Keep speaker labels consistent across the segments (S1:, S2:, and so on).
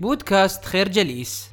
S1: بودكاست خير جليس.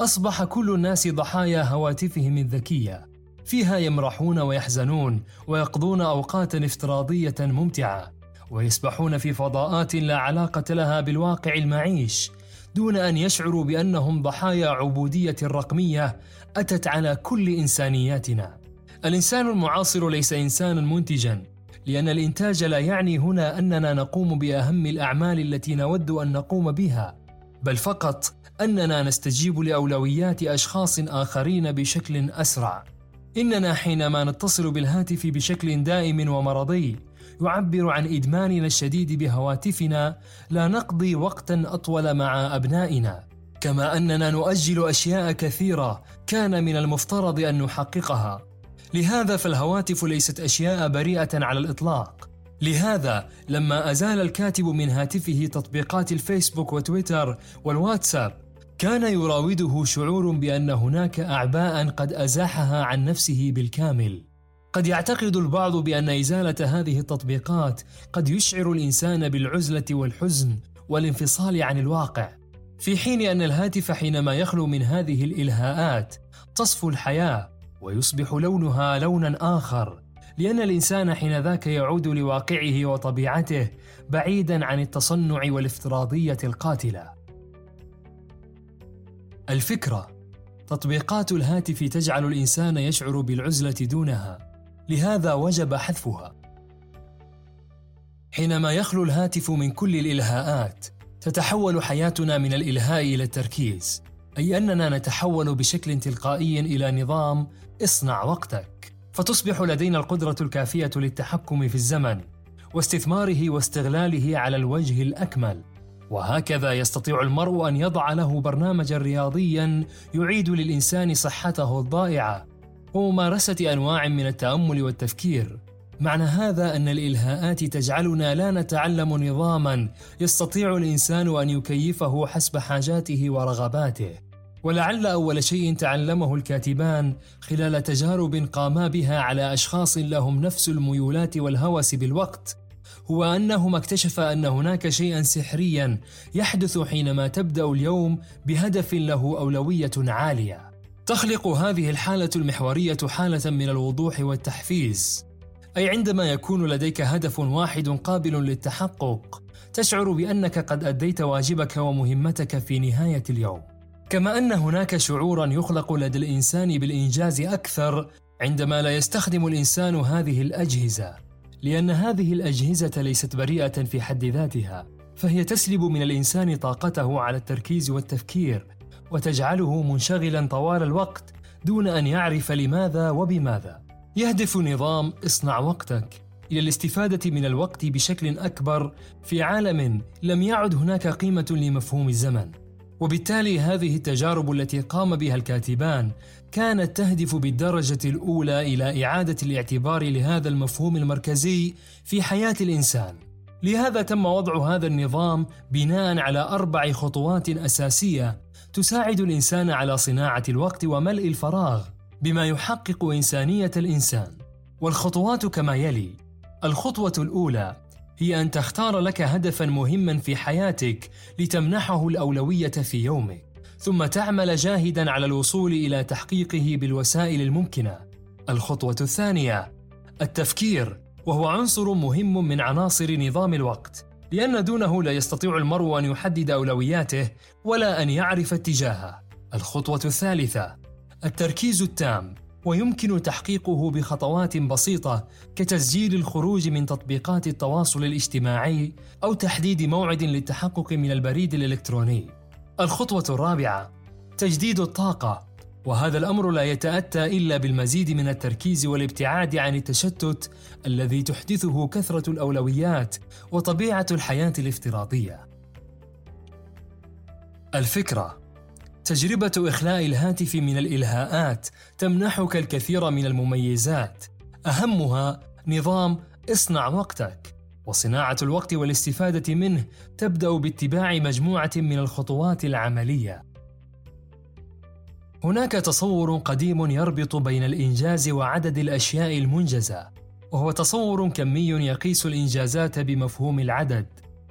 S2: أصبح كل الناس ضحايا هواتفهم الذكية. فيها يمرحون ويحزنون ويقضون أوقاتا افتراضية ممتعة ويسبحون في فضاءات لا علاقة لها بالواقع المعيش دون أن يشعروا بأنهم ضحايا عبودية رقمية أتت على كل إنسانياتنا. الإنسان المعاصر ليس إنسانا منتجا. لأن الإنتاج لا يعني هنا أننا نقوم بأهم الأعمال التي نود أن نقوم بها بل فقط أننا نستجيب لأولويات أشخاص آخرين بشكل أسرع. إننا حينما نتصل بالهاتف بشكل دائم ومرضي يعبر عن إدماننا الشديد بهواتفنا لا نقضي وقتا أطول مع أبنائنا. كما أننا نؤجل أشياء كثيرة كان من المفترض أن نحققها. لهذا فالهواتف ليست أشياء بريئة على الإطلاق. لهذا لما أزال الكاتب من هاتفه تطبيقات الفيسبوك وتويتر والواتساب كان يراوده شعور بأن هناك أعباء قد أزاحها عن نفسه بالكامل. قد يعتقد البعض بأن إزالة هذه التطبيقات قد يشعر الإنسان بالعزلة والحزن والانفصال عن الواقع في حين أن الهاتف حينما يخلو من هذه الإلهاءات تصفو الحياة ويصبح لونها لونا آخر لأن الإنسان حينذاك يعود لواقعه وطبيعته بعيدا عن التصنع والافتراضية القاتلة الفكرة تطبيقات الهاتف تجعل الإنسان يشعر بالعزلة دونها، لهذا وجب حذفها. حينما يخلو الهاتف من كل الإلهاءات، تتحول حياتنا من الإلهاء إلى التركيز، أي أننا نتحول بشكل تلقائي إلى نظام اصنع وقتك، فتصبح لدينا القدرة الكافية للتحكم في الزمن، واستثماره واستغلاله على الوجه الأكمل. وهكذا يستطيع المرء أن يضع له برنامجا رياضيا يعيد للإنسان صحته الضائعة وممارسة أنواع من التأمل والتفكير معنى هذا أن الإلهاءات تجعلنا لا نتعلم نظاما يستطيع الإنسان أن يكيفه حسب حاجاته ورغباته. ولعل أول شيء تعلمه الكاتبان خلال تجارب قاما بها على أشخاص لهم نفس الميولات والهوس بالوقت هو انهما اكتشفا أن هناك شيئا سحريا يحدث حينما تبدأ اليوم بهدف له أولوية عالية. تخلق هذه الحالة المحورية حالة من الوضوح والتحفيز. أي عندما يكون لديك هدف واحد قابل للتحقق تشعر بأنك قد أديت واجبك ومهمتك في نهاية اليوم كما أن هناك شعورا يخلق لدى الإنسان بالإنجاز أكثر عندما لا يستخدم الإنسان هذه الأجهزة لأن هذه الأجهزة ليست بريئة في حد ذاتها، فهي تسلب من الإنسان طاقته على التركيز والتفكير، وتجعله منشغلا طوال الوقت دون أن يعرف لماذا وبماذا. يهدف نظام اصنع وقتك إلى الاستفادة من الوقت بشكل أكبر في عالم لم يعد هناك قيمة لمفهوم الزمن. وبالتالي هذه التجارب التي قام بها الكاتبان كانت تهدف بالدرجة الأولى إلى إعادة الاعتبار لهذا المفهوم المركزي في حياة الإنسان. لهذا تم وضع هذا النظام بناء على أربع خطوات أساسية تساعد الإنسان على صناعة الوقت وملء الفراغ بما يحقق إنسانية الإنسان. والخطوات كما يلي: الخطوة الأولى هي أن تختار لك هدفا مهما في حياتك لتمنحه الأولوية في يومك. ثم تعمل جاهدا على الوصول إلى تحقيقه بالوسائل الممكنة الخطوة الثانية التفكير وهو عنصر مهم من عناصر نظام الوقت لأن دونه لا يستطيع المرء أن يحدد أولوياته ولا أن يعرف اتجاهه الخطوة الثالثة التركيز التام ويمكن تحقيقه بخطوات بسيطة كتسجيل الخروج من تطبيقات التواصل الاجتماعي أو تحديد موعد للتحقق من البريد الإلكتروني. الخطوة الرابعة تجديد الطاقة وهذا الأمر لا يتأتى إلا بالمزيد من التركيز والابتعاد عن التشتت الذي تحدثه كثرة الأولويات وطبيعة الحياة الافتراضية. الفكرة تجربة إخلاء الهاتف من الإلهاءات تمنحك الكثير من المميزات. أهمها نظام اصنع وقتك. وصناعة الوقت والاستفادة منه تبدأ باتباع مجموعة من الخطوات العملية. هناك تصور قديم يربط بين الإنجاز وعدد الأشياء المنجزة وهو تصور كمي يقيس الإنجازات بمفهوم العدد.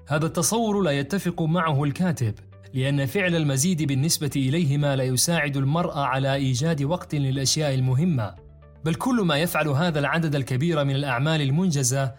S2: هذا التصور لا يتفق معه الكاتب. لأن فعل المزيد بالنسبة إليهما لا يساعد المرء على إيجاد وقت للأشياء المهمة. بل كل ما يفعل هذا العدد الكبير من الأعمال المنجزة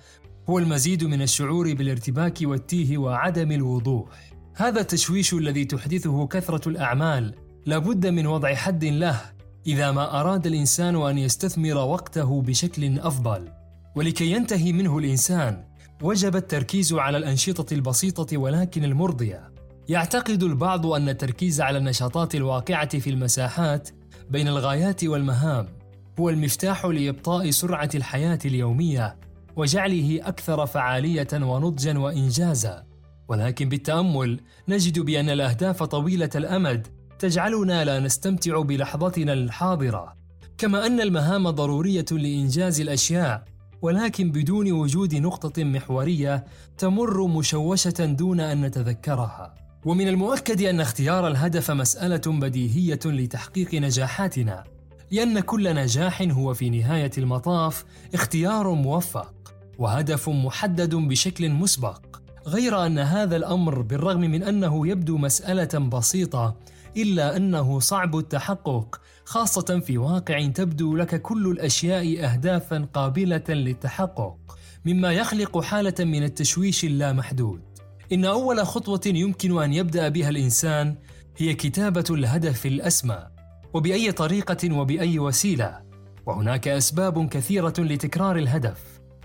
S2: هو المزيد من الشعور بالارتباك والتيه وعدم الوضوح. هذا التشويش الذي تحدثه كثرة الأعمال لابد من وضع حد له إذا ما أراد الإنسان أن يستثمر وقته بشكل أفضل. ولكي ينتهي منه الإنسان وجب التركيز على الأنشطة البسيطة ولكن المرضية. يعتقد البعض أن التركيز على النشاطات الواقعة في المساحات بين الغايات والمهام هو المفتاح لإبطاء سرعة الحياة اليومية وجعله أكثر فعالية ونضجا وإنجازا. ولكن بالتأمل نجد بأن الأهداف طويلة الأمد تجعلنا لا نستمتع بلحظتنا الحاضرة. كما أن المهام ضرورية لإنجاز الأشياء ولكن بدون وجود نقطة محورية تمر مشوشة دون أن نتذكرها. ومن المؤكد أن اختيار الهدف مسألة بديهية لتحقيق نجاحاتنا لأن كل نجاح هو في نهاية المطاف اختيار موفق وهدف محدد بشكل مسبق غير أن هذا الأمر بالرغم من أنه يبدو مسألة بسيطة إلا أنه صعب التحقق خاصة في واقع تبدو لك كل الأشياء أهدافا قابلة للتحقق مما يخلق حالة من التشويش اللامحدود. إن أول خطوة يمكن أن يبدأ بها الإنسان هي كتابة الهدف الأسمى وبأي طريقة وبأي وسيلة. وهناك أسباب كثيرة لتكرار الهدف.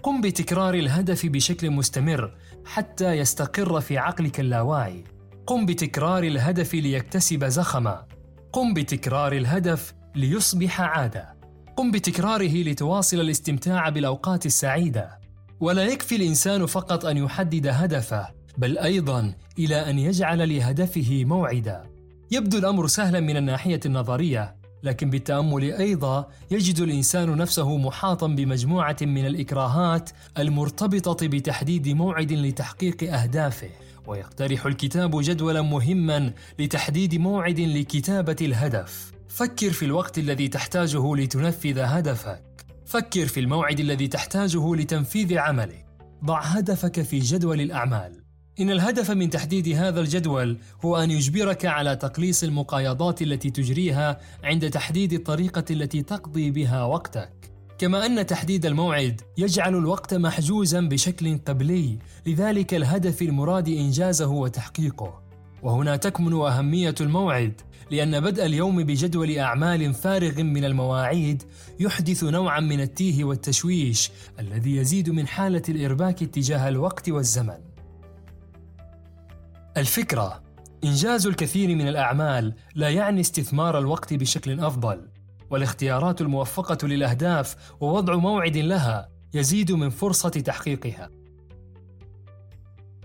S2: قم بتكرار الهدف بشكل مستمر حتى يستقر في عقلك اللاواعي. قم بتكرار الهدف ليكتسب زخما قم بتكرار الهدف ليصبح عادة. قم بتكراره لتواصل الاستمتاع بالأوقات السعيدة. ولا يكفي الإنسان فقط أن يحدد هدفه بل أيضا إلى أن يجعل لهدفه موعدا. يبدو الأمر سهلا من الناحية النظرية لكن بالتأمل أيضا يجد الإنسان نفسه محاطا بمجموعة من الإكراهات المرتبطة بتحديد موعد لتحقيق أهدافه. ويقترح الكتاب جدولا مهما لتحديد موعد لكتابة الهدف. فكر في الوقت الذي تحتاجه لتنفذ هدفك. فكر في الموعد الذي تحتاجه لتنفيذ عملك ضع هدفك في جدول الأعمال. إن الهدف من تحديد هذا الجدول هو أن يجبرك على تقليص المقايضات التي تجريها عند تحديد الطريقة التي تقضي بها وقتك. كما أن تحديد الموعد يجعل الوقت محجوزا بشكل قبلي لذلك الهدف المراد إنجازه وتحقيقه. وهنا تكمن أهمية الموعد لأن بدء اليوم بجدول أعمال فارغ من المواعيد يحدث نوعا من التيه والتشويش الذي يزيد من حالة الإرباك تجاه الوقت والزمن. الفكرة إنجاز الكثير من الأعمال لا يعني استثمار الوقت بشكل أفضل، والاختيارات الموفقة للأهداف ووضع موعد لها يزيد من فرصة تحقيقها.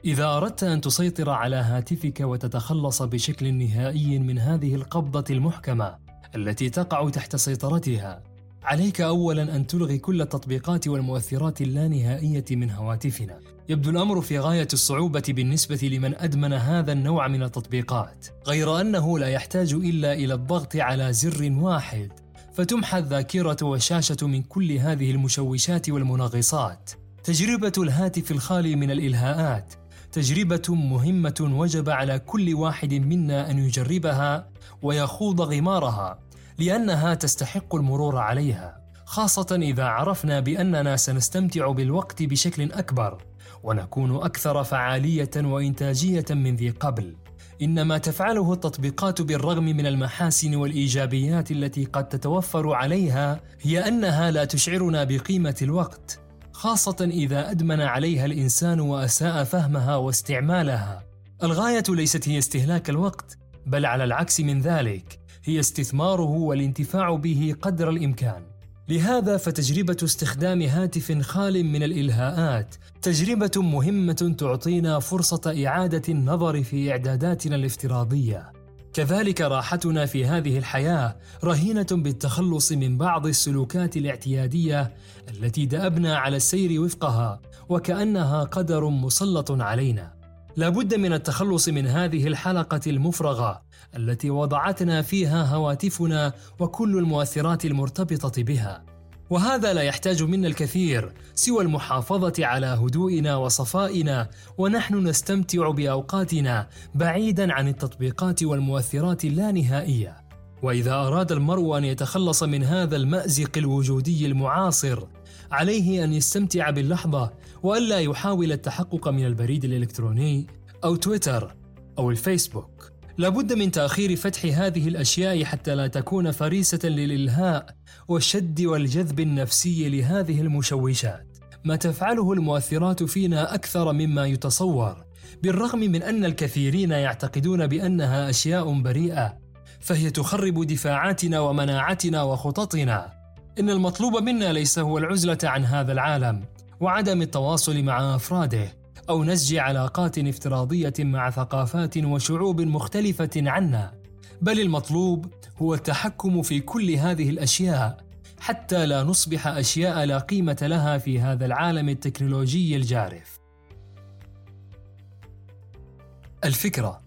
S2: إذا أردت أن تسيطر على هاتفك وتتخلص بشكل نهائي من هذه القبضة المحكمة التي تقع تحت سيطرتها، عليك أولاً أن تلغي كل التطبيقات والمؤثرات اللانهائية من هواتفنا. يبدو الأمر في غاية الصعوبة بالنسبة لمن أدمن هذا النوع من التطبيقات، غير أنه لا يحتاج إلا إلى الضغط على زر واحد فتمحى الذاكرة والشاشة من كل هذه المشوشات والمنغصات. تجربة الهاتف الخالي من الإلهاءات تجربة مهمة وجب على كل واحد منا أن يجربها ويخوض غمارها لأنها تستحق المرور عليها، خاصة إذا عرفنا بأننا سنستمتع بالوقت بشكل أكبر ونكون أكثر فعالية وإنتاجية من ذي قبل. إن ما تفعله التطبيقات بالرغم من المحاسن والإيجابيات التي قد تتوفر عليها هي أنها لا تشعرنا بقيمة الوقت، خاصة إذا أدمن عليها الإنسان وأساء فهمها واستعمالها. الغاية ليست هي استهلاك الوقت، بل على العكس من ذلك، هي استثماره والانتفاع به قدر الإمكان. لهذا فتجربة استخدام هاتف خال من الإلهاءات تجربة مهمة تعطينا فرصة إعادة النظر في إعداداتنا الافتراضية. كذلك راحتنا في هذه الحياة رهينة بالتخلص من بعض السلوكات الاعتيادية التي دأبنا على السير وفقها وكأنها قدر مسلط علينا. لا بد من التخلص من هذه الحلقة المفرغة التي وضعتنا فيها هواتفنا وكل المؤثرات المرتبطة بها. وهذا لا يحتاج منا الكثير سوى المحافظة على هدوئنا وصفائنا ونحن نستمتع بأوقاتنا بعيدا عن التطبيقات والمؤثرات اللانهائية. وإذا أراد المرء أن يتخلص من هذا المأزق الوجودي المعاصر عليه أن يستمتع باللحظة وألا يحاول التحقق من البريد الإلكتروني أو تويتر أو الفيسبوك. لابد من تأخير فتح هذه الأشياء حتى لا تكون فريسة للإلهاء والشد والجذب النفسي لهذه المشوشات. ما تفعله المؤثرات فينا أكثر مما يتصور، بالرغم من أن الكثيرين يعتقدون بأنها أشياء بريئة، فهي تخرب دفاعاتنا ومناعتنا وخططنا. إن المطلوب منا ليس هو العزلة عن هذا العالم، وعدم التواصل مع أفراده، أو نسج علاقات افتراضية مع ثقافات وشعوب مختلفة عنا، بل المطلوب هو التحكم في كل هذه الأشياء حتى لا نصبح أشياء لا قيمة لها في هذا العالم التكنولوجي الجارف. الفكرة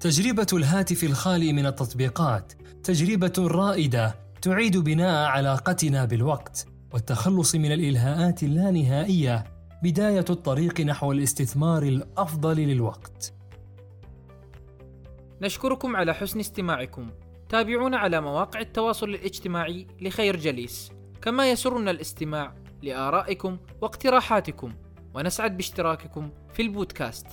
S2: تجربة الهاتف الخالي من التطبيقات تجربة رائدة تعيد بناء علاقتنا بالوقت والتخلص من الإلهاءات اللانهائية بداية الطريق نحو الاستثمار الأفضل للوقت.
S1: نشكركم على حسن استماعكم. تابعونا على مواقع التواصل الاجتماعي لخير جليس، كما يسرنا الاستماع لآرائكم واقتراحاتكم، ونسعد باشتراككم في البودكاست.